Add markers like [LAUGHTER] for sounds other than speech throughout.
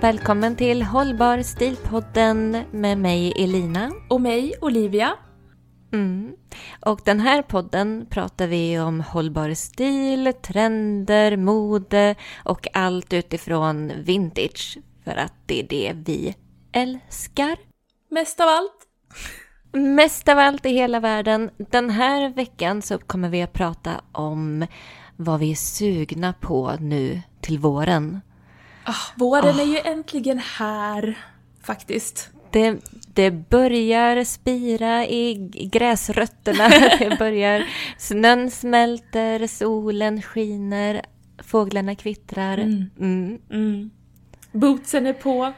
Välkommen till Hållbar stilpodden med mig Elina. Och mig Olivia. Mm. Och den här podden pratar vi om hållbar stil, trender, mode och allt utifrån vintage. För att det är det vi älskar. Mest av allt. Mest av allt i hela världen. Den här veckan så kommer vi att prata om vad vi är sugna på nu till våren. Oh, våren oh. är ju äntligen här, faktiskt. Det, det börjar spira i gräsrötterna, [LAUGHS] det börjar, snön smälter, solen skiner, fåglarna kvittrar. Mm. Mm. Mm. Bootsen är på.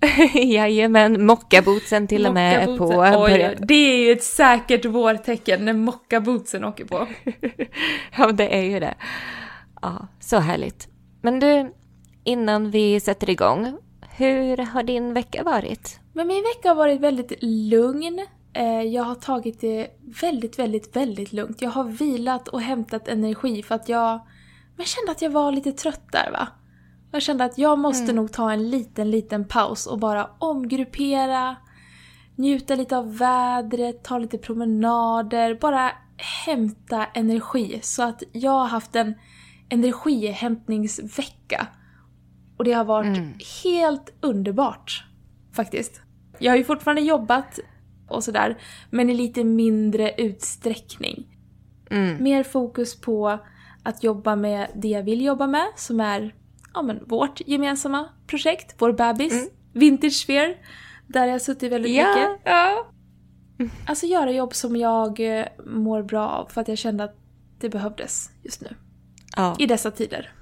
[LAUGHS] Jajamän, mockabootsen till och med är på. Oj, det är ju ett säkert vårtecken när mockabootsen åker på. [LAUGHS] ja, det är ju det. Ja, så härligt. Men du, innan vi sätter igång, hur har din vecka varit? Men min vecka har varit väldigt lugn. Eh, jag har tagit det väldigt, väldigt, väldigt lugnt. Jag har vilat och hämtat energi för att jag... Jag kände att jag var lite trött där va. Jag kände att jag måste mm. nog ta en liten, liten paus och bara omgruppera, njuta lite av vädret, ta lite promenader, bara hämta energi. Så att jag har haft en energihämtningsvecka. Och det har varit mm. helt underbart, faktiskt. Jag har ju fortfarande jobbat och sådär, men i lite mindre utsträckning. Mm. Mer fokus på att jobba med det jag vill jobba med, som är ja, men, vårt gemensamma projekt, vår bebis, mm. Vintage Sphere, där jag har suttit väldigt ja, mycket. Ja. Alltså göra jobb som jag eh, mår bra av för att jag kände att det behövdes just nu. Ja. I dessa tider.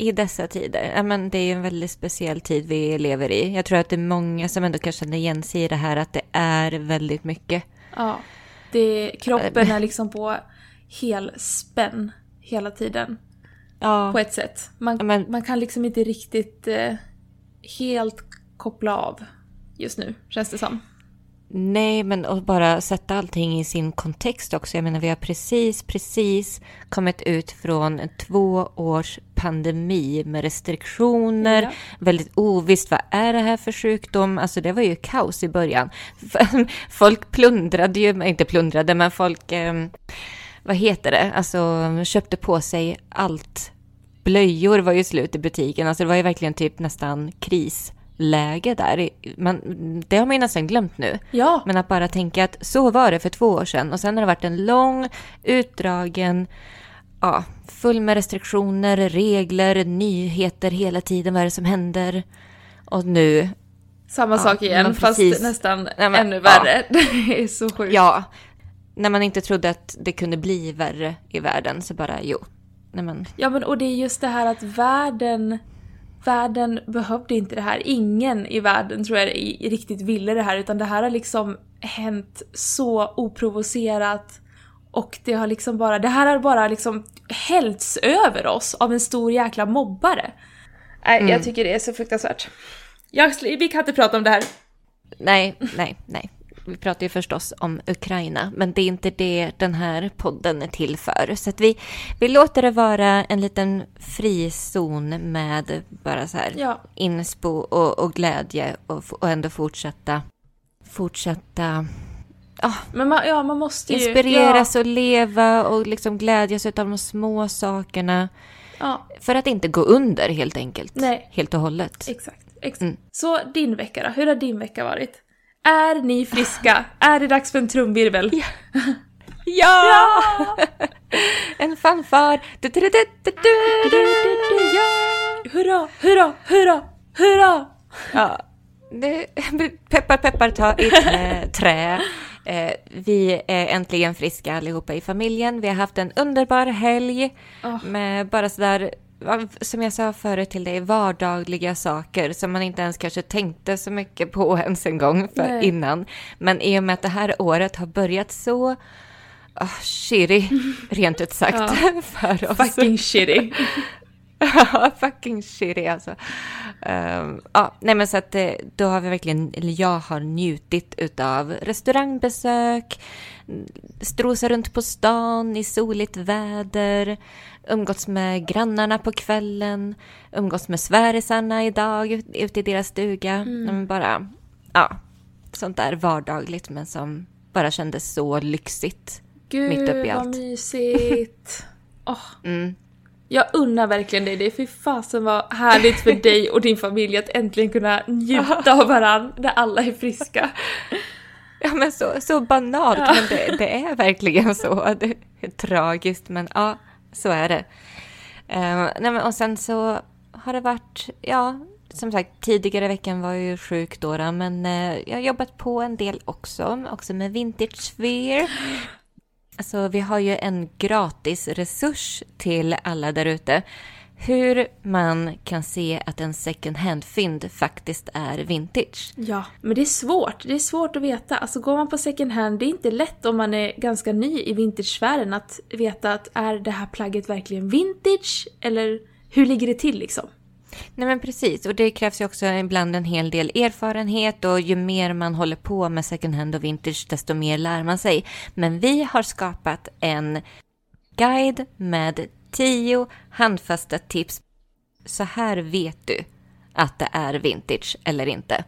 I dessa tider. Ja, men det är ju en väldigt speciell tid vi lever i. Jag tror att det är många som ändå kan känna igen sig i det här att det är väldigt mycket. Ja. Det, kroppen är liksom på hel spänn hela tiden. Ja. På ett sätt. Man, men, man kan liksom inte riktigt eh, helt koppla av just nu, känns det som. Nej, men att bara sätta allting i sin kontext också. Jag menar, vi har precis, precis kommit ut från två års pandemi med restriktioner, ja. väldigt ovisst, vad är det här för sjukdom? Alltså det var ju kaos i början. [LAUGHS] Folk plundrade ju, inte plundrade, men folk, eh, vad heter det, alltså köpte på sig allt. Blöjor var ju slut i butiken, alltså det var ju verkligen typ nästan kris läge där. Man, det har man ju nästan glömt nu. Ja. Men att bara tänka att så var det för två år sedan och sen har det varit en lång, utdragen, ja, full med restriktioner, regler, nyheter hela tiden, vad är det som händer? Och nu... Samma ja, sak igen, fast nästan nej, men, ännu värre. Ja. [LAUGHS] Det är så sjukt. Ja, när man inte trodde att det kunde bli värre i världen så bara jo. Nej, men. Ja men och det är just det här att världen världen behövde inte det här. Ingen i världen tror jag riktigt ville det här utan det här har liksom hänt så oprovocerat och det har liksom bara, det här har bara liksom hällts över oss av en stor jäkla mobbare. Nej, mm. jag tycker det är så fruktansvärt. Jag, vi kan inte prata om det här. Nej, nej, nej vi pratar ju förstås om Ukraina, men det är inte det den här podden är till för. Så vi, vi låter det vara en liten frizon med bara så här ja. inspo och, och glädje och, och ändå fortsätta, fortsätta Ah, men man, ja, man måste ju, inspireras ja. och leva och liksom glädjas av de små sakerna. Ja. För att inte gå under helt enkelt. Nej. Helt och hållet. Exakt. exakt. Mm. Så din vecka då? Hur har din vecka varit? Är ni friska? Är det dags för en trumvirvel? Ja! [LAUGHS] ja! en fanfar! Du, du, du, ja! Hurra, hurra, hurra, hurra! Ja, det, peppar peppar ta i trä. trä. Eh, vi är äntligen friska allihopa i familjen. Vi har haft en underbar helg oh. med bara sådär som jag sa förut till dig, vardagliga saker som man inte ens kanske tänkte så mycket på [LAUGHS] ens en gång för innan. Men i och med att det här året har börjat så oh, shitty, [LAUGHS] rent ut sagt, ja. [LAUGHS] för oss. Fucking shitty. [LAUGHS] Fucking shitty alltså. Um, ja, nej men så att eh, då har vi verkligen, eller jag har njutit utav restaurangbesök, strosa runt på stan i soligt väder, umgåtts med grannarna på kvällen, umgåtts med svärisarna idag ute i deras stuga. Mm. Bara, ja, sånt där vardagligt men som bara kändes så lyxigt. Gud, mitt uppe i allt. vad mysigt. [LAUGHS] oh. mm. Jag unnar verkligen dig det. Fy fasen vad härligt för [LAUGHS] dig och din familj att äntligen kunna njuta av varandra när alla är friska. Ja men så, så banalt, ja. men det, det, är verkligen så. Det är tragiskt men ja, så är det. Uh, nej, men, och sen så har det varit, ja, som sagt tidigare veckan var jag ju sjuk då men uh, jag har jobbat på en del också, också med Vintage Sphere. Alltså, vi har ju en gratis resurs till alla där ute. Hur man kan se att en second hand-fynd faktiskt är vintage. Ja, men det är svårt. Det är svårt att veta. Alltså går man på second hand, det är inte lätt om man är ganska ny i vintage-sfären att veta att är det här plagget verkligen vintage? Eller hur ligger det till liksom? Nej men precis, och det krävs ju också ibland en hel del erfarenhet och ju mer man håller på med second hand och vintage desto mer lär man sig. Men vi har skapat en guide med tio handfasta tips. Så här vet du att det är vintage eller inte.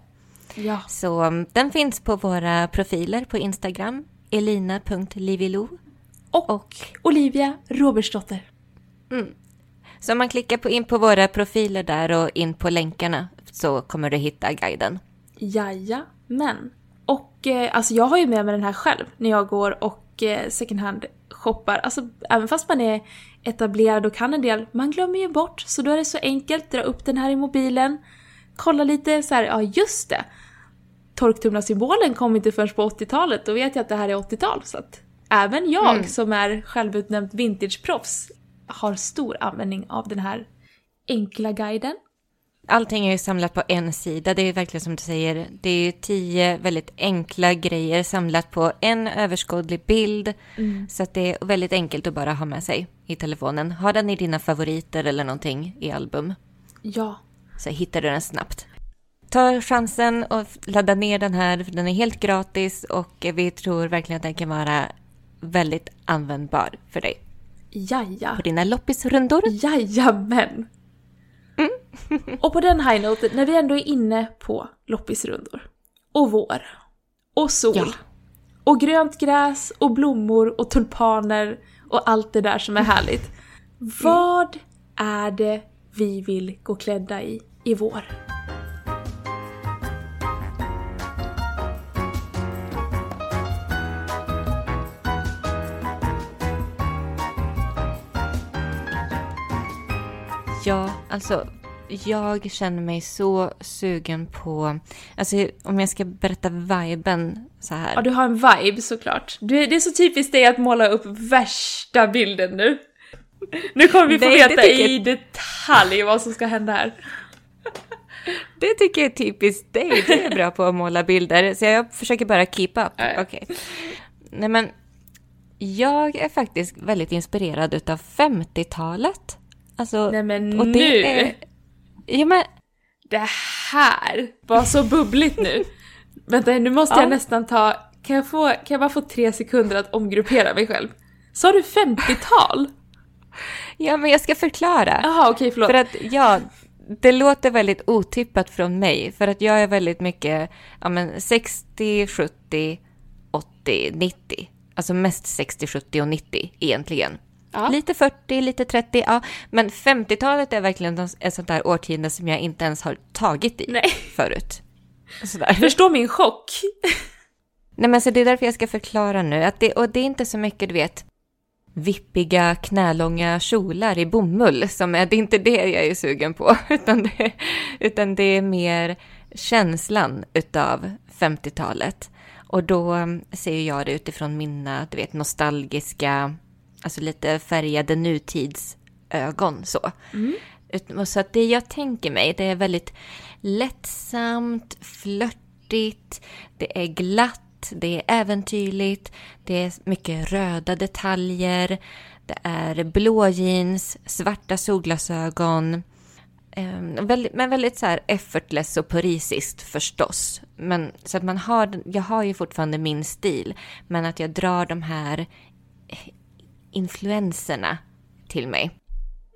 Ja. Så um, den finns på våra profiler på Instagram, elina.livilo och, och Olivia Robertsdotter. Mm. Så om man klickar på in på våra profiler där och in på länkarna så kommer du hitta guiden. Men. Och eh, alltså jag har ju med mig den här själv när jag går och eh, second hand shoppar. Alltså även fast man är etablerad och kan en del, man glömmer ju bort. Så då är det så enkelt, dra upp den här i mobilen, kolla lite så här, ja just det. Torktumlarsymbolen kom inte först på 80-talet, då vet jag att det här är 80-tal. Så att även jag mm. som är självutnämnt vintageproffs har stor användning av den här enkla guiden. Allting är ju samlat på en sida, det är verkligen som du säger, det är ju tio väldigt enkla grejer samlat på en överskådlig bild. Mm. Så att det är väldigt enkelt att bara ha med sig i telefonen. Ha den i dina favoriter eller någonting i album. Ja. Så hittar du den snabbt. Ta chansen och ladda ner den här, den är helt gratis och vi tror verkligen att den kan vara väldigt användbar för dig. Jaja. På dina loppisrundor. Jajamän. Mm. och på den high note, när vi ändå är inne på loppisrundor och vår och sol ja. och grönt gräs och blommor och tulpaner och allt det där som är härligt. Mm. Vad är det vi vill gå klädda i i vår? Ja, alltså jag känner mig så sugen på, alltså om jag ska berätta viben så här. Ja, du har en vibe såklart. Du, det är så typiskt dig att måla upp värsta bilden nu. Nu kommer vi få Nej, veta i detalj vad som ska hända här. Det tycker jag är typiskt dig. Du är bra på att måla bilder, så jag försöker bara keep up. Okej. Okay. Nej men, jag är faktiskt väldigt inspirerad utav 50-talet. Alltså, Nej men nu! Är, ja men... Det här var så bubbligt nu. Vänta, nu måste ja. jag nästan ta... Kan jag, få, kan jag bara få tre sekunder att omgruppera mig själv? Sa du 50-tal? Ja, men jag ska förklara. Jaha, okej, okay, förlåt. För att, ja, det låter väldigt otippat från mig. För att jag är väldigt mycket, ja men 60, 70, 80, 90. Alltså mest 60, 70 och 90 egentligen. Ja. Lite 40, lite 30, ja. Men 50-talet är verkligen ett sånt där årtionde som jag inte ens har tagit i Nej. förut. Sådär. Förstå min chock. Nej men så det är därför jag ska förklara nu. Att det, och det är inte så mycket, du vet, vippiga knälånga kjolar i bomull. Som är, det är inte det jag är sugen på. [LAUGHS] Utan det, utan det är mer känslan utav 50-talet. Och då ser jag det utifrån mina, du vet, nostalgiska, alltså lite färgade nutidsögon så. Mm. Så att det jag tänker mig, det är väldigt lättsamt, flörtigt, det är glatt, det är äventyrligt, det är mycket röda detaljer, det är blå jeans, svarta solglasögon, väldigt, men väldigt så här effortless och parisiskt förstås. Men, så att man har, jag har ju fortfarande min stil, men att jag drar de här influenserna till mig.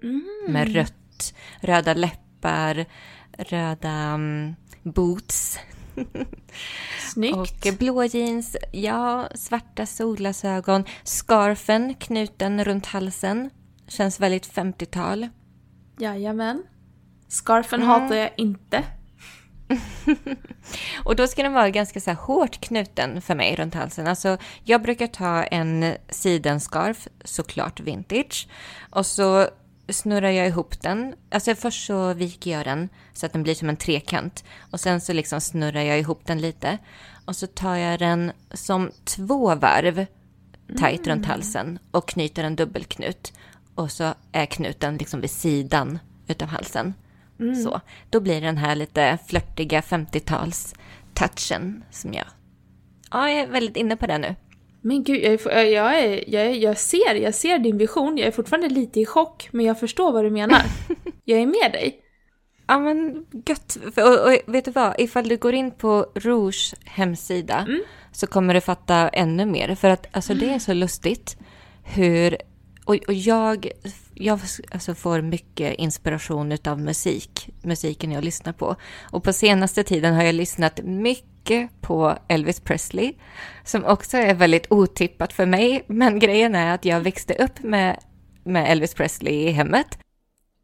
Mm. Med rött, röda läppar, röda um, boots. [LAUGHS] Snyggt. Och blå jeans, ja, svarta solglasögon, scarfen knuten runt halsen. Känns väldigt 50-tal. Jajamän. Scarfen mm. hatar jag inte. [LAUGHS] och då ska den vara ganska så hårt knuten för mig runt halsen. Alltså, jag brukar ta en sidenscarf, såklart vintage, och så snurrar jag ihop den. Alltså först så viker jag den så att den blir som en trekant och sen så liksom snurrar jag ihop den lite och så tar jag den som två varv tajt mm. runt halsen och knyter en dubbelknut och så är knuten liksom vid sidan utav halsen. Mm. Så, då blir den här lite flörtiga 50-tals-touchen som jag... Ja, jag är väldigt inne på det nu. Men gud, jag, är, jag, är, jag, är, jag, ser, jag ser din vision. Jag är fortfarande lite i chock, men jag förstår vad du menar. [LAUGHS] jag är med dig. Ja, men gött. Och, och, vet du vad? Ifall du går in på Rouge hemsida mm. så kommer du fatta ännu mer. För att alltså, det är så lustigt hur... Och, och jag jag alltså får mycket inspiration av musik, musiken jag lyssnar på. Och på senaste tiden har jag lyssnat mycket på Elvis Presley, som också är väldigt otippat för mig. Men [LAUGHS] grejen är att jag växte upp med, med Elvis Presley i hemmet.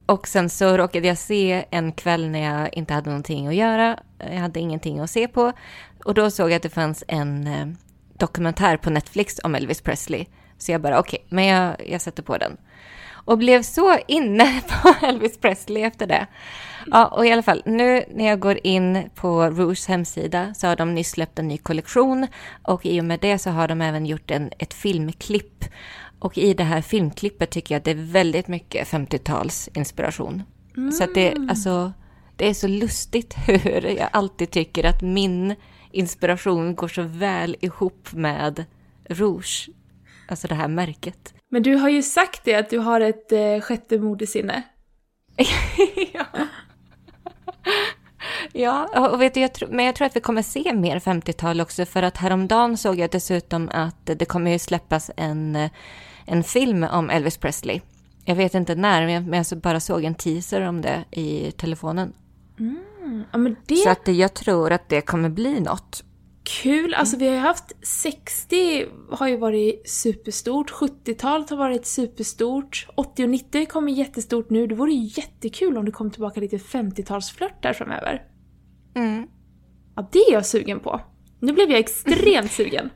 Och sen så råkade jag se en kväll när jag inte hade någonting att göra. Jag hade ingenting att se på. Och då såg jag att det fanns en eh, dokumentär på Netflix om Elvis Presley. Så jag bara, okej, okay, men jag, jag sätter på den och blev så inne [LAUGHS] på Elvis Presley efter det. Ja, och i alla fall, nu när jag går in på Rouges hemsida så har de nyss släppt en ny kollektion och i och med det så har de även gjort en, ett filmklipp. Och i det här filmklippet tycker jag att det är väldigt mycket 50-tals inspiration. Mm. Så att det, mm. alltså, det är så lustigt [LAUGHS] hur jag alltid tycker att min inspiration går så väl ihop med Rouge, alltså det här märket. Men du har ju sagt det, att du har ett eh, sjätte modesinne. [LAUGHS] ja. Ja, och vet du, jag tro, men jag tror att vi kommer se mer 50-tal också för att häromdagen såg jag dessutom att det kommer ju släppas en, en film om Elvis Presley. Jag vet inte när, men jag bara såg en teaser om det i telefonen. Mm. Ja, det... Så att jag tror att det kommer bli något. Kul! Alltså vi har ju haft 60 har ju varit superstort, 70-talet har varit superstort, 80 och 90 kommer jättestort nu. Det vore ju jättekul om det kom tillbaka lite 50-talsflört där framöver. Mm. Ja, det är jag sugen på. Nu blev jag extremt [LAUGHS] sugen.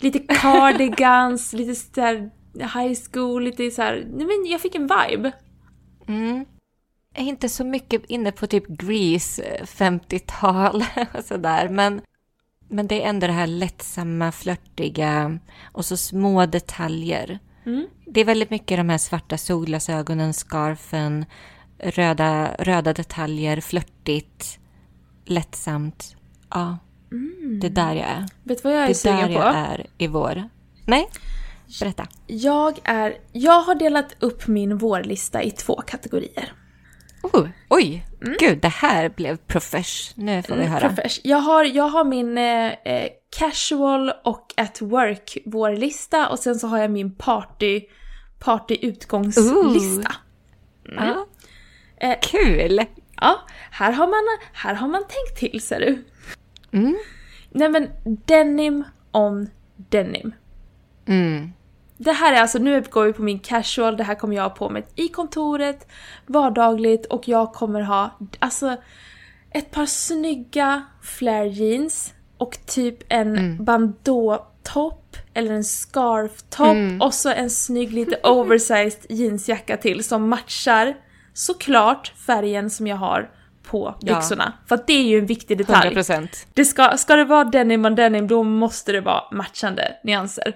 Lite cardigans, lite såhär high school, lite såhär... Nej men jag fick en vibe. Mm. Jag är inte så mycket inne på typ Grease 50-tal [LAUGHS] och sådär, men men det är ändå det här lättsamma, flörtiga och så små detaljer. Mm. Det är väldigt mycket de här svarta solglasögonen, scarfen, röda, röda detaljer, flörtigt, lättsamt. Ja, mm. det är där jag är. Vet du vad jag är? Det är där jag är i vår. Nej, berätta. Jag, är, jag har delat upp min vårlista i två kategorier. Oh, oj, mm. gud, det här blev profesh. Nu får vi mm, höra. Profesh. Jag har, jag har min eh, eh, casual och at work vårlista och sen så har jag min party, party utgångslista. Mm. Ja. Eh, Kul! Ja, här har, man, här har man tänkt till ser du. Mm. Nej men denim on denim. Mm. Det här är alltså, nu går vi på min casual, det här kommer jag ha på mig i kontoret, vardagligt och jag kommer ha, alltså ett par snygga flare jeans och typ en mm. bandå-topp eller en scarf-topp mm. och så en snygg lite [LAUGHS] oversized jeansjacka till som matchar såklart färgen som jag har på byxorna. Ja. För att det är ju en viktig detalj. 100%. Det ska, ska det vara denim on denim då måste det vara matchande nyanser.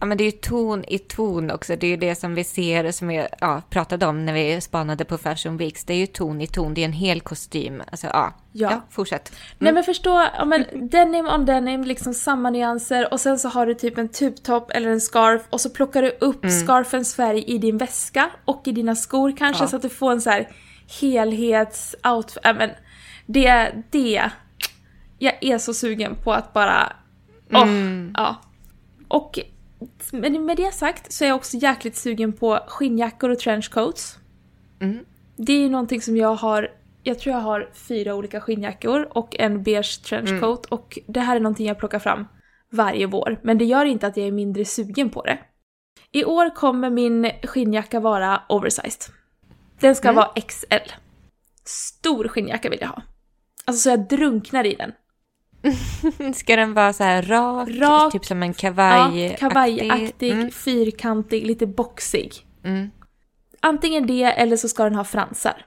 Ja, men det är ju ton i ton också. Det är ju det som vi ser, som vi ja, pratade om när vi spanade på Fashion Weeks. Det är ju ton i ton, det är en hel kostym. Alltså, ja. Ja. ja fortsätt. Mm. Nej, men förstå, ja, men denim on denim, liksom samma nyanser och sen så har du typ en tubtopp eller en scarf och så plockar du upp mm. scarfens färg i din väska och i dina skor kanske ja. så att du får en så här helhetsoutfit. Äh, men det, det. Jag är så sugen på att bara, åh, mm. ja. Och med, med det sagt så är jag också jäkligt sugen på skinnjackor och trenchcoats. Mm. Det är ju någonting som jag har, jag tror jag har fyra olika skinnjackor och en beige trenchcoat mm. och det här är någonting jag plockar fram varje vår. Men det gör inte att jag är mindre sugen på det. I år kommer min skinnjacka vara oversized. Den ska mm. vara XL. Stor skinnjacka vill jag ha. Alltså så jag drunknar i den. [LAUGHS] Ska den vara så här rak, rak typ som en kavaj Ja, kavajaktig, mm. fyrkantig, lite boxig. Mm. Antingen det eller så ska den ha fransar.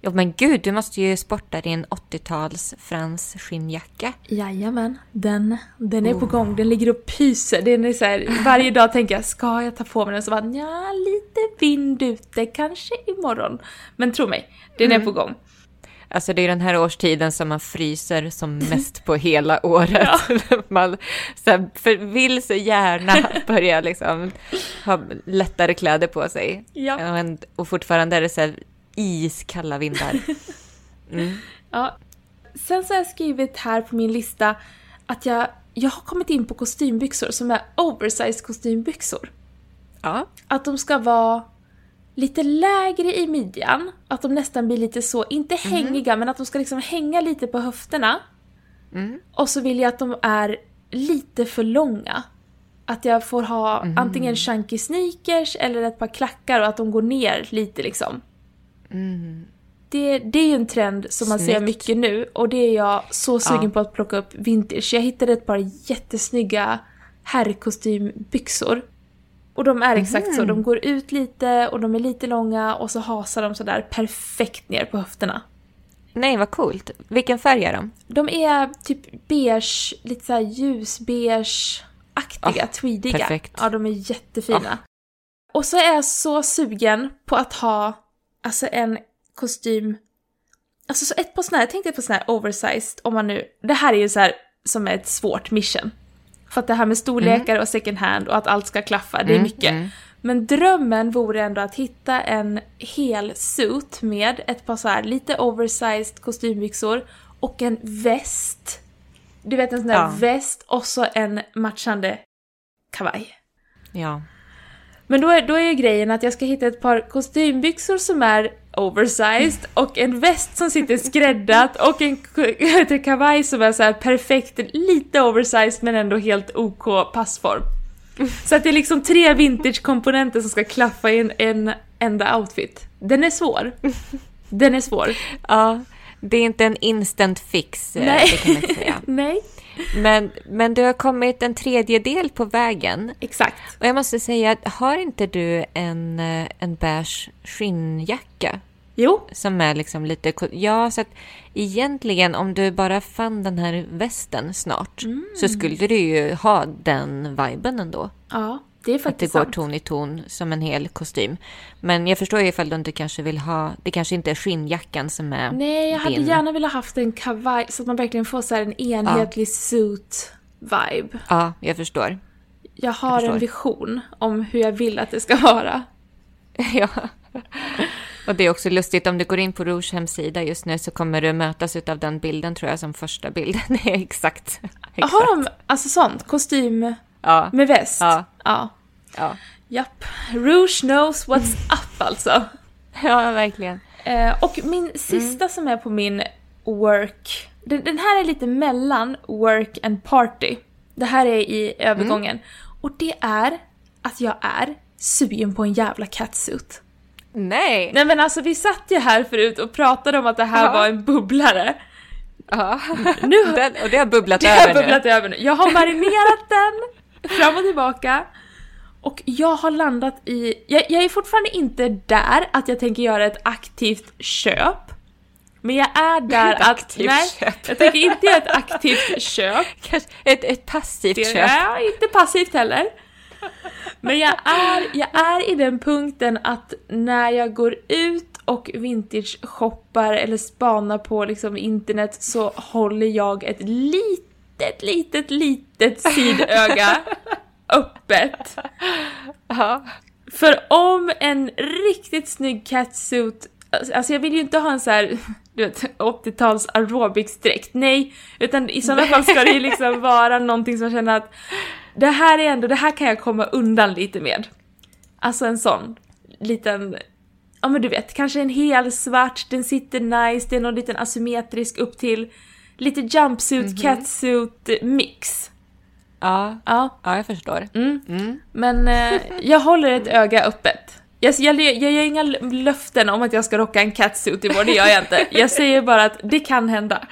Ja men gud, du måste ju sporta din 80-tals frans skinnjacka. Jajamän, den, den är oh. på gång. Den ligger och pyser. Den är så här, varje dag tänker jag, ska jag ta på mig den? Så bara, ja lite vind ute, kanske imorgon. Men tro mig, den mm. är på gång. Alltså det är den här årstiden som man fryser som [LAUGHS] mest på hela året. Ja. [LAUGHS] man så här, för, vill så gärna [LAUGHS] börja liksom ha lättare kläder på sig. Ja. Och, och fortfarande är det så här iskalla vindar. Mm. Ja. Sen så har jag skrivit här på min lista att jag, jag har kommit in på kostymbyxor som är oversized kostymbyxor. Ja. Att de ska vara lite lägre i midjan, att de nästan blir lite så, inte mhm. hängiga, mm. men att de ska liksom hänga lite på höfterna. Mm. Och så vill jag att de är lite för långa. Att jag får ha mm. antingen chunky sneakers eller ett par klackar och att de går ner lite liksom. Mm. Det, det är ju en trend som man Snyggt. ser mycket nu och det är jag så sugen ja. på att plocka upp vintage. Jag hittade ett par jättesnygga herrkostymbyxor och de är exakt mm. så, de går ut lite och de är lite långa och så hasar de sådär perfekt ner på höfterna. Nej, vad coolt. Vilken färg är de? De är typ beige, lite såhär ljusbeige-aktiga, oh, tweediga. Perfekt. Ja, de är jättefina. Oh. Och så är jag så sugen på att ha alltså en kostym, alltså så ett par sådana här, jag tänkte på sådana här oversized, om man nu, det här är ju så här som är ett svårt mission. För att det här med storlekar mm. och second hand och att allt ska klaffa, det är mm, mycket. Mm. Men drömmen vore ändå att hitta en hel suit med ett par så här lite oversized kostymbyxor och en väst. Du vet en sån där ja. väst och så en matchande kavaj. Ja. Men då är, då är ju grejen att jag ska hitta ett par kostymbyxor som är oversized och en väst som sitter skräddat och en [LAUGHS] kavaj som är så perfekt, lite oversized men ändå helt OK passform. Så att det är liksom tre vintage-komponenter som ska klaffa i en, en enda outfit. Den är svår. Den är svår. Ja, det är inte en instant fix, eh, Nej. det kan man säga. [LAUGHS] Nej. Men, men du har kommit en tredjedel på vägen. Exakt. Och jag måste säga, har inte du en, eh, en beige skinnjacka? Jo. Som är liksom lite... Ja, så att egentligen om du bara fann den här västen snart mm. så skulle du ju ha den viben ändå. Ja, det är faktiskt Att det går ton i ton som en hel kostym. Men jag förstår ju ifall du inte kanske vill ha... Det kanske inte är skinnjackan som är Nej, jag din... hade gärna velat haft en kavaj så att man verkligen får så en enhetlig ja. suit-vibe. Ja, jag förstår. Jag har jag förstår. en vision om hur jag vill att det ska vara. [LAUGHS] ja. Och det är också lustigt, om du går in på Rouge hemsida just nu så kommer du mötas av den bilden tror jag som första bilden är [LAUGHS] exakt. exakt. Har de alltså sånt? Kostym ja. med väst? Ja. Ja. ja. Japp. Rouge knows what's [LAUGHS] up alltså. Ja, verkligen. Eh, och min sista mm. som är på min work, den, den, här är lite mellan work and party. Det här är i övergången. Mm. Och det är att jag är sugen på en jävla catsuit. Nej! Nej men alltså vi satt ju här förut och pratade om att det här Ja. var en bubblare. Ja. Nu [LAUGHS] Den, och det har bubblat Det har över bubblat nu. över nu. Jag har marinerat den fram och tillbaka. Och jag har landat i... Jag, jag är fortfarande inte där att jag tänker göra ett aktivt köp. Men jag är där Ett att... nej, köp. jag tänker inte göra ett aktivt köp. [LAUGHS] Kanske ett, ett passivt Det köp. är inte passivt heller. Men jag är, jag är i den punkten att när jag går ut och vintage-shoppar eller spanar på liksom internet så håller jag ett litet, litet, litet sidöga öppet. Ja. För om en riktigt snygg catsuit, alltså jag vill ju inte ha en så här, du vet, 80-tals aerobicsdräkt, nej, utan i sådana fall ska det ju liksom vara någonting som känner att det här är ändå, det här kan jag komma undan lite med. Alltså en sån liten, ja men du vet, kanske en hel svart, den sitter nice, det är någon liten asymmetrisk upp till lite jumpsuit, catsuit mix. Ja. Ja, ja, jag förstår. mm. Mm. Men eh, jag håller ett öga öppet. Jag, jag, jag gör inga löften om att jag ska rocka en catsuit i vår, det gör jag inte. Jag säger bara att det kan hända.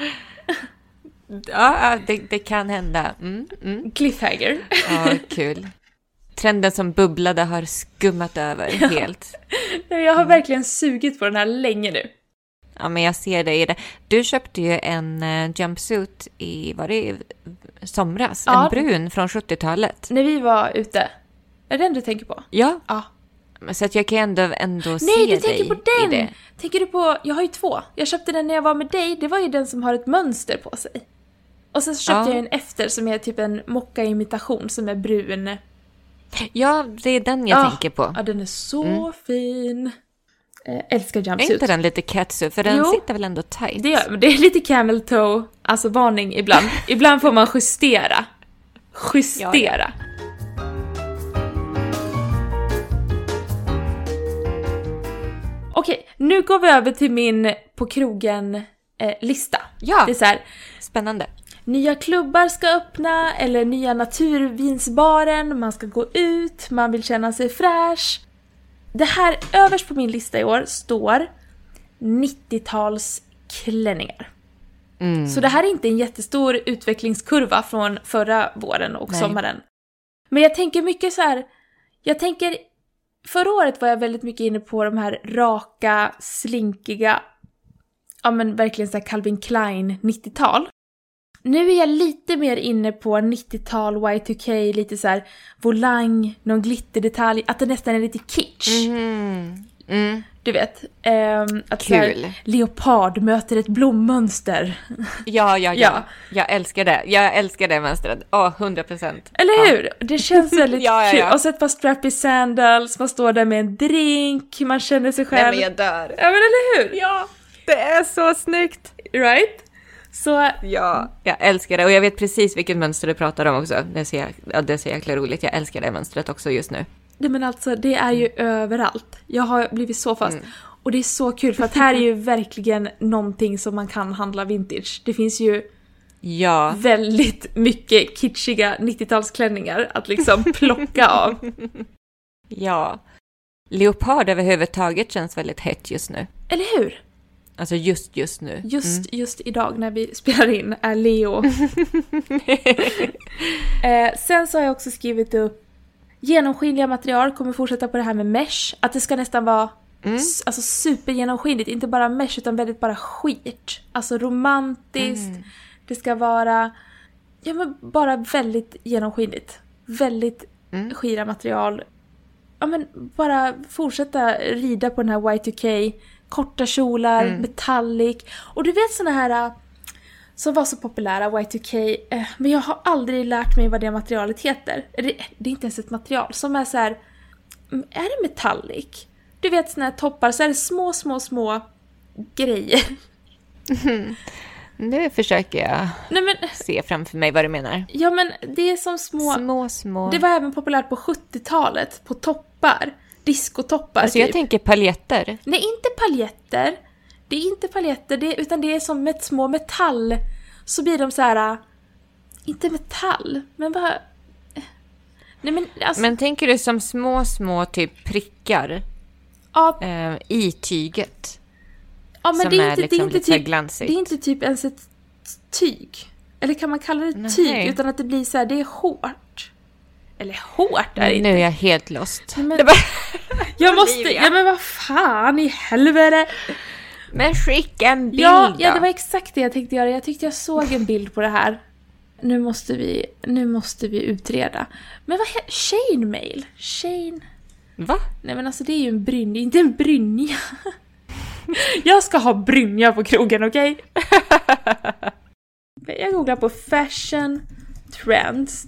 Ja, ja det, det kan hända. Mm, mm. Cliffhanger. Ja, kul. Trenden som bubblade har skummat över helt. Jag har verkligen sugit på den här länge nu. Ja, men jag ser det i det. Du köpte ju en eh, jumpsuit i, var det i somras? Ja. En brun från 70-talet. När vi var ute. Är det den du tänker på? Ja, Ja. så att jag kan ändå, ändå se Nej, du dig tänker på den! det. Tänker du på, jag har ju två. Jag köpte den när jag var med dig, det var ju den som har ett mönster på sig. Och sen så köpte Ja. jag en efter som är typ en mocka-imitation som är brun. Ja, det är den jag Ja. tänker på. Ja, den är så Mm. fin. Eh, älskar Är jumpsuit. inte den lite catsuit? För den Jo. sitter väl ändå tight? Det, men det är lite camel toe, alltså varning ibland. [LAUGHS] ibland får man justera. Justera. Okej, nu går vi över till min på krogen-lista. Ja. Det är så här, Spännande. nya klubbar ska öppna eller nya naturvinsbaren, man ska gå ut, man vill känna sig fräsch. Det här överst på min lista i år står 90-talsklänningar. Mm. Så det här är inte en jättestor utvecklingskurva från förra våren och Nej. sommaren. Men jag tänker mycket så här. jag tänker, förra året var jag väldigt mycket inne på de här raka, slinkiga, ja men verkligen så Calvin Klein 90-tal. Nu är jag lite mer inne på 90-tal, Y2K, lite så här volang, någon glitterdetalj, att det nästan är lite kitsch. Mhm. Mm. Du vet, ehm, att så här, leopard möter ett blommönster. Ja, ja, ja, [LAUGHS] Ja. Jag älskar det. Jag älskar det mönstret. Åh, 100 procent. Eller hur? Det känns väldigt [LAUGHS] Ja, ja, kul. ja. Och så ett par strappy sandals, man står där med en drink, man känner sig själv. dör. Ja men eller hur? Ja, det är så snyggt. Right? Så Ja, jag älskar det. Och jag vet precis vilket mönster du pratar om också. Det är så, ja, det är så jäkla roligt. Jag älskar det mönstret också just nu. Nej men alltså det är ju överallt. Jag har blivit så fast. Mm. Och det är så kul för att här är ju [LAUGHS] verkligen någonting som man kan handla vintage. Det finns ju Ja, väldigt mycket kitschiga 90-talsklänningar att liksom [LAUGHS] plocka av. ja. Leopard överhuvudtaget känns väldigt hett just nu. Eller hur? Alltså just just nu. Just, just idag när vi spelar in är Leo. [LAUGHS] eh, sen så har jag också skrivit upp genomskinliga material, kommer fortsätta på det här med mesh. Att det ska nästan vara Mm. alltså supergenomskinligt, inte bara mesh utan väldigt bara skit. Alltså romantiskt, Mm. det ska vara ja men bara väldigt genomskinligt. Väldigt Mm. skira material. Ja men bara fortsätta rida på den här Y2K, korta kjolar, Mm. metallic. Och du vet såna här äh, som var så populära, Y2K, eh, men jag har aldrig lärt mig vad det materialet heter. Det, det är inte ens ett material, som är så här. mm, är det metallic? Du vet såna här toppar, så är det små, små, små grejer. Nu försöker jag Nej men, se framför mig vad du menar. ja men det är som små... Små, små. Det var även populärt på 70-talet, på toppar. Diskotoppar Alltså jag typ. tänker paljetter. Nej, inte paljetter. Det är inte paljetter, det, utan det är som med små metall. Så blir de så här. äh, Inte metall, men bara... Nej men alltså... Men tänker du som små, små typ prickar? Ja, eh, i tyget. ja men som det är, är inte, det, liksom är inte lite typ, glansigt. det är inte typ ens ett tyg. Eller kan man kalla det Nej. tyg? Utan att det blir så här, det är hårt. Eller hårt är det inte. Nu är jag helt lost. Men- bara, [LAUGHS] Jag måste, ja men vad fan i helvete! men skicka en bild Ja, ja, då. det var exakt det jag tänkte göra. Jag tyckte jag såg en bild på det här. Nu måste vi, nu måste vi utreda. Men vad heter Shane mail? Shane? Va? Nej men alltså det är ju en brynja, inte en brynja. [LAUGHS] Jag ska ha brynja på krogen, okej? [LAUGHS] Jag googlar på fashion trends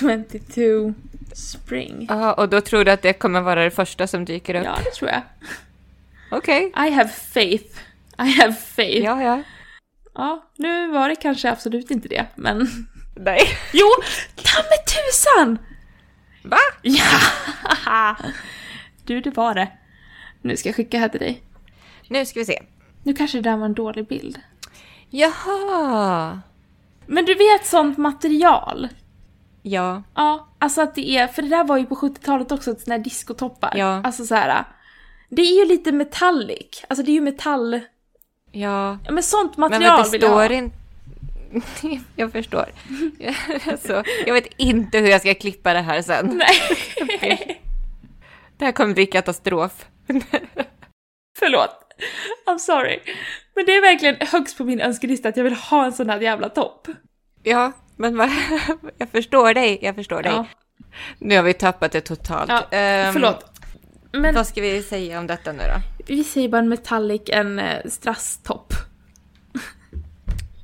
2022 spring. Ja, och då tror du att det kommer vara det första som dyker upp? Ja, det tror jag. Okej. I have faith. I have faith. Ja, ja. Ja, nu var det kanske absolut inte det, men... Nej. Jo! Ta med tusan! Va? Ja! Du, det var det. Nu ska jag skicka här till dig. Nu ska vi se. Nu kanske det där var en dålig bild. Jaha. Men du vet sånt material? Ja. Ja, alltså att det är, för det där var ju på 70-talet också, såna här diskotoppar. Ja. Alltså så här. Det är ju lite metallic, alltså det är ju metall... Ja. Ja, men sånt Men material det vill jag ha. står inte... [LAUGHS] Jag förstår. alltså, jag vet inte hur jag ska klippa det här sen. Nej, Det här kommer bli katastrof. förlåt. I'm sorry. Men det är verkligen högst på min önskelista att jag vill ha en sån här jävla topp. Ja, men [LAUGHS] jag förstår dig. Jag förstår dig. Ja. Nu har vi tappat det totalt. Ja, Ehm, förlåt. Men Vad ska vi säga om detta nu då? vi säger bara en metallic, en eh, strasstopp.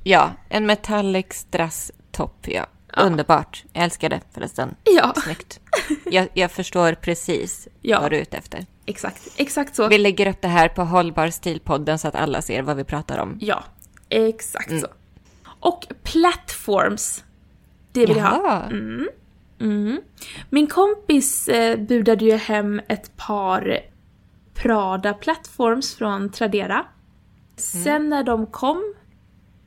Ja, en metallic strass-topp, ja. Underbart. Jag älskar det förresten. Ja, Snyggt. Jag, jag förstår precis [LAUGHS] Ja. vad du är ute efter. exakt. Exakt så. Vi lägger upp det här på Hållbar stilpodden så att alla ser vad vi pratar om. Ja, exakt Mm. så. Och platforms. Det vill jag ha. Jaha. Mm. Min kompis eh, budade ju hem ett par Prada platforms från Tradera. Sen när de kom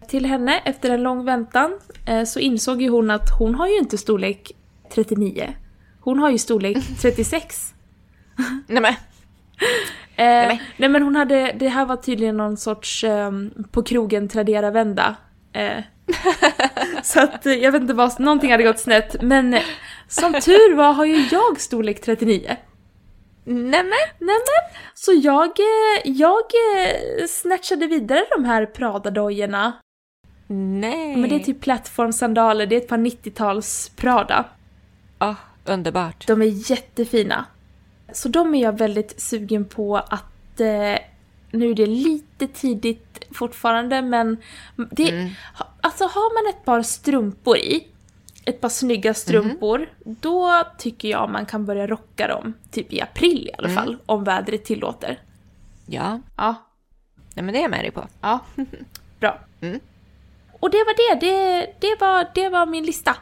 till henne efter en lång väntan eh, så insåg ju hon att hon har ju inte storlek 39. Hon har ju storlek [LAUGHS] 36. Nej men, Eh, nej men hon hade, det här var tydligen någon sorts ehm, på krogen Tradera-vända. Eh, [LAUGHS] så att eh, jag vet inte vad, någonting hade gått snett. Men eh, som tur var har ju jag storlek 39. nej men. Nämen, så jag, jag snatchade vidare de här Prada-dojorna. Nej. Men det är typ plattformsandaler, det är ett par 90-tals Prada. Åh, underbart. De är jättefina. Så de är jag väldigt sugen på att... Eh, nu är det lite tidigt fortfarande men... Det, Mm. Alltså har man ett par strumpor i, ett par snygga strumpor, då tycker jag man kan börja rocka dem. Typ i april i alla fall, om vädret tillåter. Ja, Ja, nej, men det är jag med dig på. ja. [LAUGHS] Bra. Mm. Och det var det. det. Det var, det var min lista.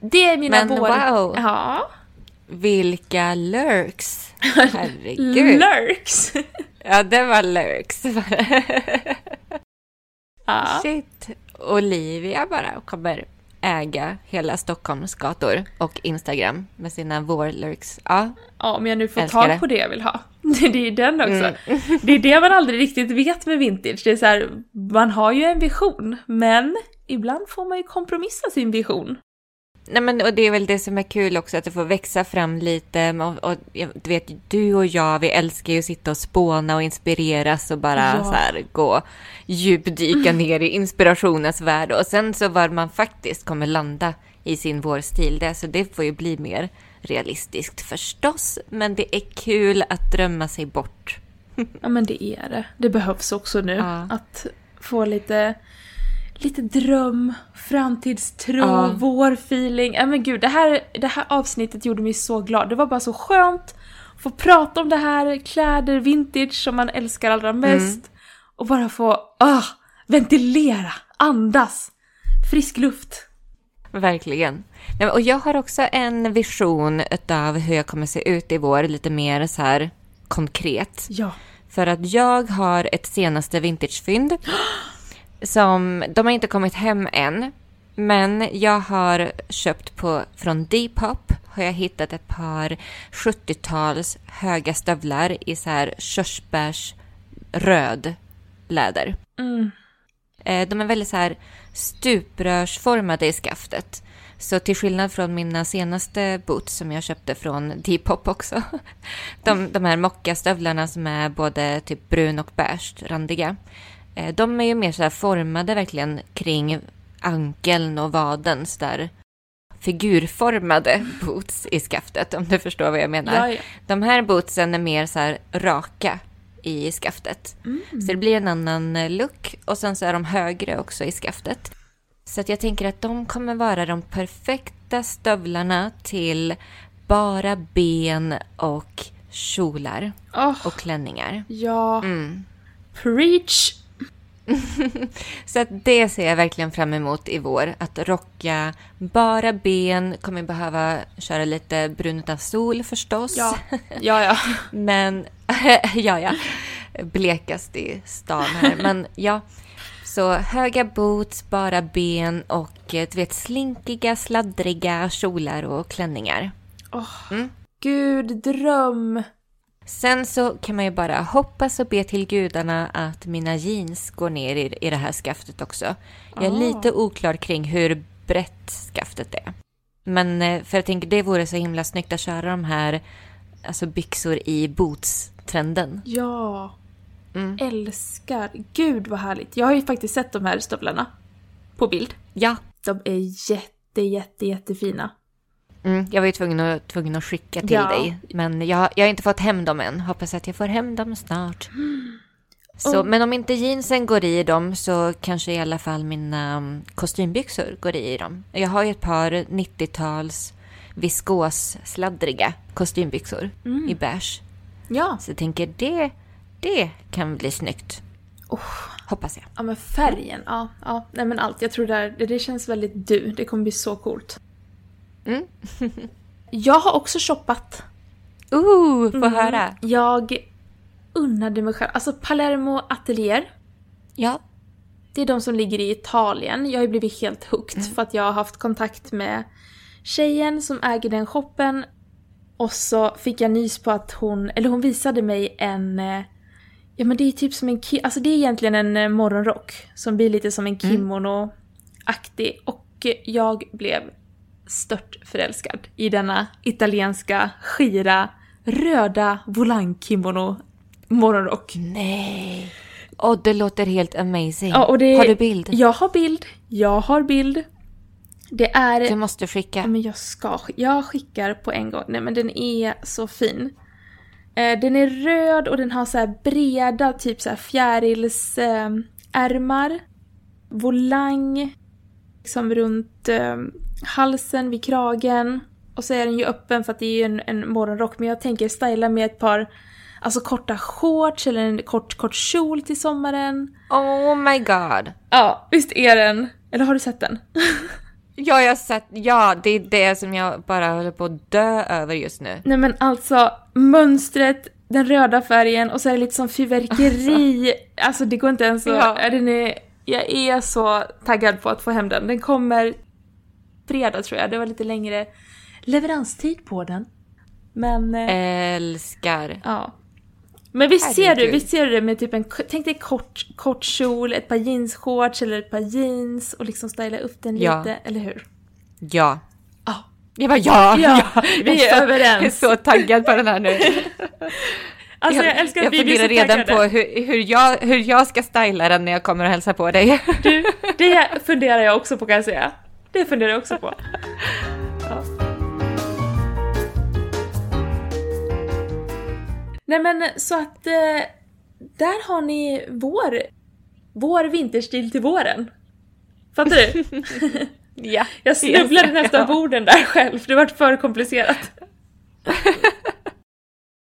Det är mina Men vår... wow. Ja. Vilka lurks. [LAUGHS] Herregud. Lurks! Ja, det var [LAUGHS] ja. Shit. Olivia bara kommer äga hela Stockholms gator och Instagram med sina vårlurks. Ja, Ja, om jag nu får Älskar tag det. på det jag vill ha. [LAUGHS] Det är ju den också. Mm. [LAUGHS] Det är det man aldrig riktigt vet med vintage. Det är så här, man har ju en vision, men ibland får man ju kompromissa sin vision. Nej, men, och det är väl det som är kul också, att det får växa fram lite. Och, och, du vet, du och jag, vi älskar ju att sitta och spåna och inspireras och bara Ja. så här gå djupdyka [CLEARS THROAT] ner i inspirationens värld. Och sen så var man faktiskt kommer landa i sin vårstil, det, så det får ju bli mer realistiskt förstås. Men det är kul att drömma sig bort. Ja, men det är det. Det behövs också nu. Ja. Att få lite, lite dröm, framtidstro, Ja. vårfeeling. Ja, men gud, det här, det här avsnittet gjorde mig så glad. Det var bara så skönt att få prata om det här, kläder, vintage som man älskar allra mest. Och bara få ah, ventilera, andas, frisk luft. Verkligen. Och jag har också en vision av hur jag kommer se ut i vår, lite mer så här konkret. Ja. För att jag har ett senaste vintagefynd [GASPS] som, de har inte kommit hem än, men jag har köpt på, från Depop har jag hittat ett par 70-tals höga stövlar i så här körsbärsröd läder. Mm. Eh, de är väldigt så här stuprörsformade i skaftet. Så till skillnad från mina senaste boots som jag köpte från Depop också. [LAUGHS] De, de här mockastövlarna som är både typ brun och beige, randiga. Eh, de är ju mer så här formade verkligen kring ankeln och vaden. Så där figurformade [LAUGHS] boots i skaftet om du förstår vad jag menar. Ja, ja. De här bootsen är mer så raka i skaftet. Mm. Så det blir en annan eh, look och sen så är de högre också i skaftet. Så att jag tänker att de kommer vara de perfekta stövlarna till bara ben och kjolar Åh, och klänningar. ja. Mm. Preach! [LAUGHS] Så att det ser jag verkligen fram emot i vår. Att rocka bara ben, kommer behöva köra lite brun utan sol förstås. Ja, [LAUGHS] ja, ja. Men, [LAUGHS] ja, ja. Blekast i stan här. Men ja, så höga boots, bara ben och eh, du vet slinkiga, sladdriga kjolar och klänningar. Åh, Mm. Gud, dröm! Sen så kan man ju bara hoppas och be till gudarna att mina jeans går ner i, i det här skaftet också. Jag är Ah. lite oklar kring hur brett skaftet är. Men eh, för jag tänker det vore så himla snyggt att köra de här alltså byxor i boots-trenden. Ja, Mm. älskar. Gud vad härligt. Jag har ju faktiskt sett de här stövlarna på bild. Ja, De är jätte, jätte, jättefina. Mm, jag var ju tvungen att, tvungen att skicka till Ja. dig. Men jag, jag har inte fått hem dem än. Hoppas att jag får hem dem snart. [GASPS] Så, Och- Men om inte jeansen går i dem så kanske i alla fall mina mm, kostymbyxor går i dem. Jag har ju ett par 90-tals viskossladdriga kostymbyxor Mm. i beige. Ja. Så jag tänker det, det kan bli snyggt. Oh. Hoppas jag. Ja men färgen, ja. ja. Nej men allt. Jag tror det, här, det, det känns väldigt du. Det kommer bli så coolt. Mm. [LAUGHS] jag har också shoppat. Ooh, få Mm. höra. Jag unnade mig själv. Alltså Palermo Atelier. Ja. Det är de som ligger i Italien. Jag har ju blivit helt hooked för att jag har haft kontakt med tjejen som äger den shoppen. Och så fick jag nys på att hon, eller hon visade mig en, eh, ja men det är typ som en, alltså det är egentligen en eh, morgonrock som blir lite som en kimono-aktig. Och jag blev stört förälskad i denna italienska, skira, röda volangkimono morgonrock. Nej. Åh, det låter helt amazing. Ja, och det, Har du bild? Jag har bild. Jag har bild. Det är... Du måste skicka. Men jag ska sk- Jag skickar på en gång. Nej men den är så fin. Eh, den är röd och den har så här breda typ så här fjärilsärmar. Eh, ärmar. volang. Liksom runt eh, halsen, vid kragen. Och så är den ju öppen för att det är ju en, en morgonrock. Men jag tänker styla med ett par alltså korta shorts eller en kort, kort kjol till sommaren. Oh my god. Ja, visst är den? Eller har du sett den? [LAUGHS] Ja, jag har sett. Ja, det är det som jag bara håller på att dö över just nu. Nej men alltså, mönstret, den röda färgen och så är det lite som fyrverkeri. [LAUGHS] Alltså, det går inte ens att... Ja. Den är, jag är så taggad på att få hem den. Den kommer fredag tror jag, det var lite längre leveranstid på den. Men, eh, Älskar. ja. Men visst ser, du, visst ser du det med typ en, tänk dig kort, kort kjol, ett par jeansshorts eller ett par jeans och liksom styla upp den Ja. lite, eller hur? Ja. Ja. Jag bara ja, Ja, [LAUGHS] ja. vi Jag är så, överens. Jag är så taggad på den här nu. [LAUGHS] Alltså jag, älskar att jag vi blir så redan taggade. på hur, hur, jag, hur jag ska styla den när jag kommer och hälsa på dig. Du, det [LAUGHS] funderar jag också på kan jag säga. Det funderar jag också på. [LAUGHS] Ja. Nej men så att eh, där har ni vår, vår vinterstil till våren. Fattar du? [LAUGHS] Ja. Jag snubblade nästan på orden där själv, det vart för komplicerat. [LAUGHS]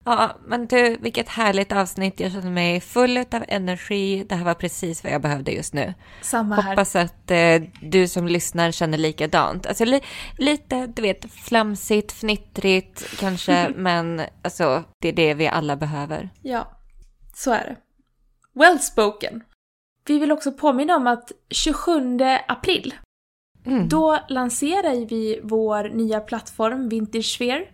Ja, men du, vilket härligt avsnitt. Jag känner mig full av energi. Det här var precis vad jag behövde just nu. Samma här. Hoppas att eh, du som lyssnar känner likadant. Alltså li, lite, du vet, flamsigt, fnittrigt kanske, [LAUGHS] men alltså det är det vi alla behöver. Ja, så är det. Well spoken. Vi vill också påminna om att 27 april Mm. Då lanserar vi vår nya plattform Vintage Sphere.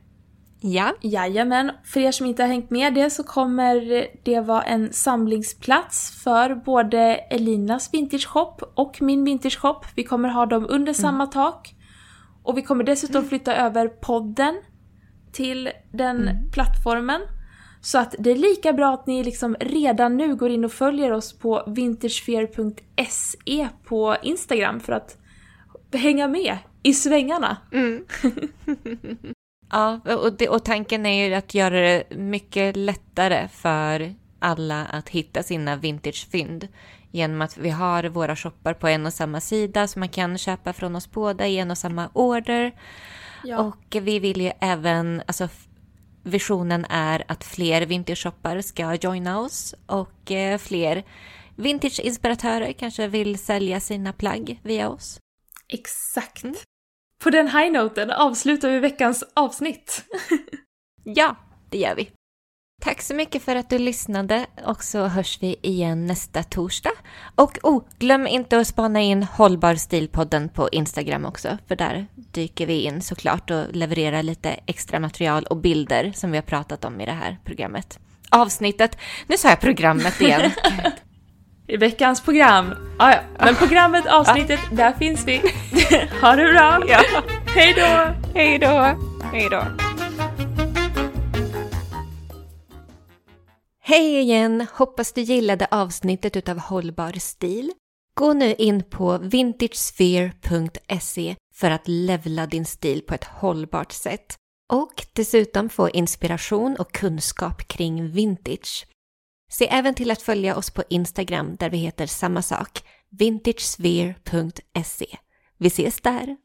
Ja. Jajamän. För er som inte har hängt med det så kommer det vara en samlingsplats för både Elinas Vintage Shop och min Vintage Shop. Vi kommer ha dem under mm. samma tak. Och vi kommer dessutom mm. flytta över podden till den mm. plattformen. Så att det är lika bra att ni liksom redan nu går in och följer oss på vintagefear.se på Instagram för att hänga med i svängarna. Mm. [LAUGHS] ja, och, det, och tanken är ju att göra det mycket lättare för alla att hitta sina vintagefynd genom att vi har våra shoppar på en och samma sida så man kan köpa från oss båda i en och samma order. Ja. Och vi vill ju även, alltså visionen är att fler vintage-shoppar ska joina oss och eh, fler vintage-inspiratörer kanske vill sälja sina plagg via oss. Exakt. Mm. På den high-noten avslutar vi veckans avsnitt. [LAUGHS] ja, det gör vi. Tack så mycket för att du lyssnade och så hörs vi igen nästa torsdag. Och oh, glöm inte att spana in Hållbar stilpodden på Instagram också, för där dyker vi in såklart och levererar lite extra material och bilder som vi har pratat om i det här programmet. Avsnittet, nu sa jag programmet igen. [LAUGHS] I veckans program. Ah, ja. Men programmet, avsnittet, där finns vi. [LAUGHS] ha det bra! Ja. Hej då! Hej då! Hej då! Hej igen! Hoppas du gillade avsnittet utav Hållbar stil. Gå nu in på vintagesphere.se för att levla din stil på ett hållbart sätt och dessutom få inspiration och kunskap kring vintage. Se även till att följa oss på Instagram där vi heter samma sak, vintagesphere.se. Vi ses där!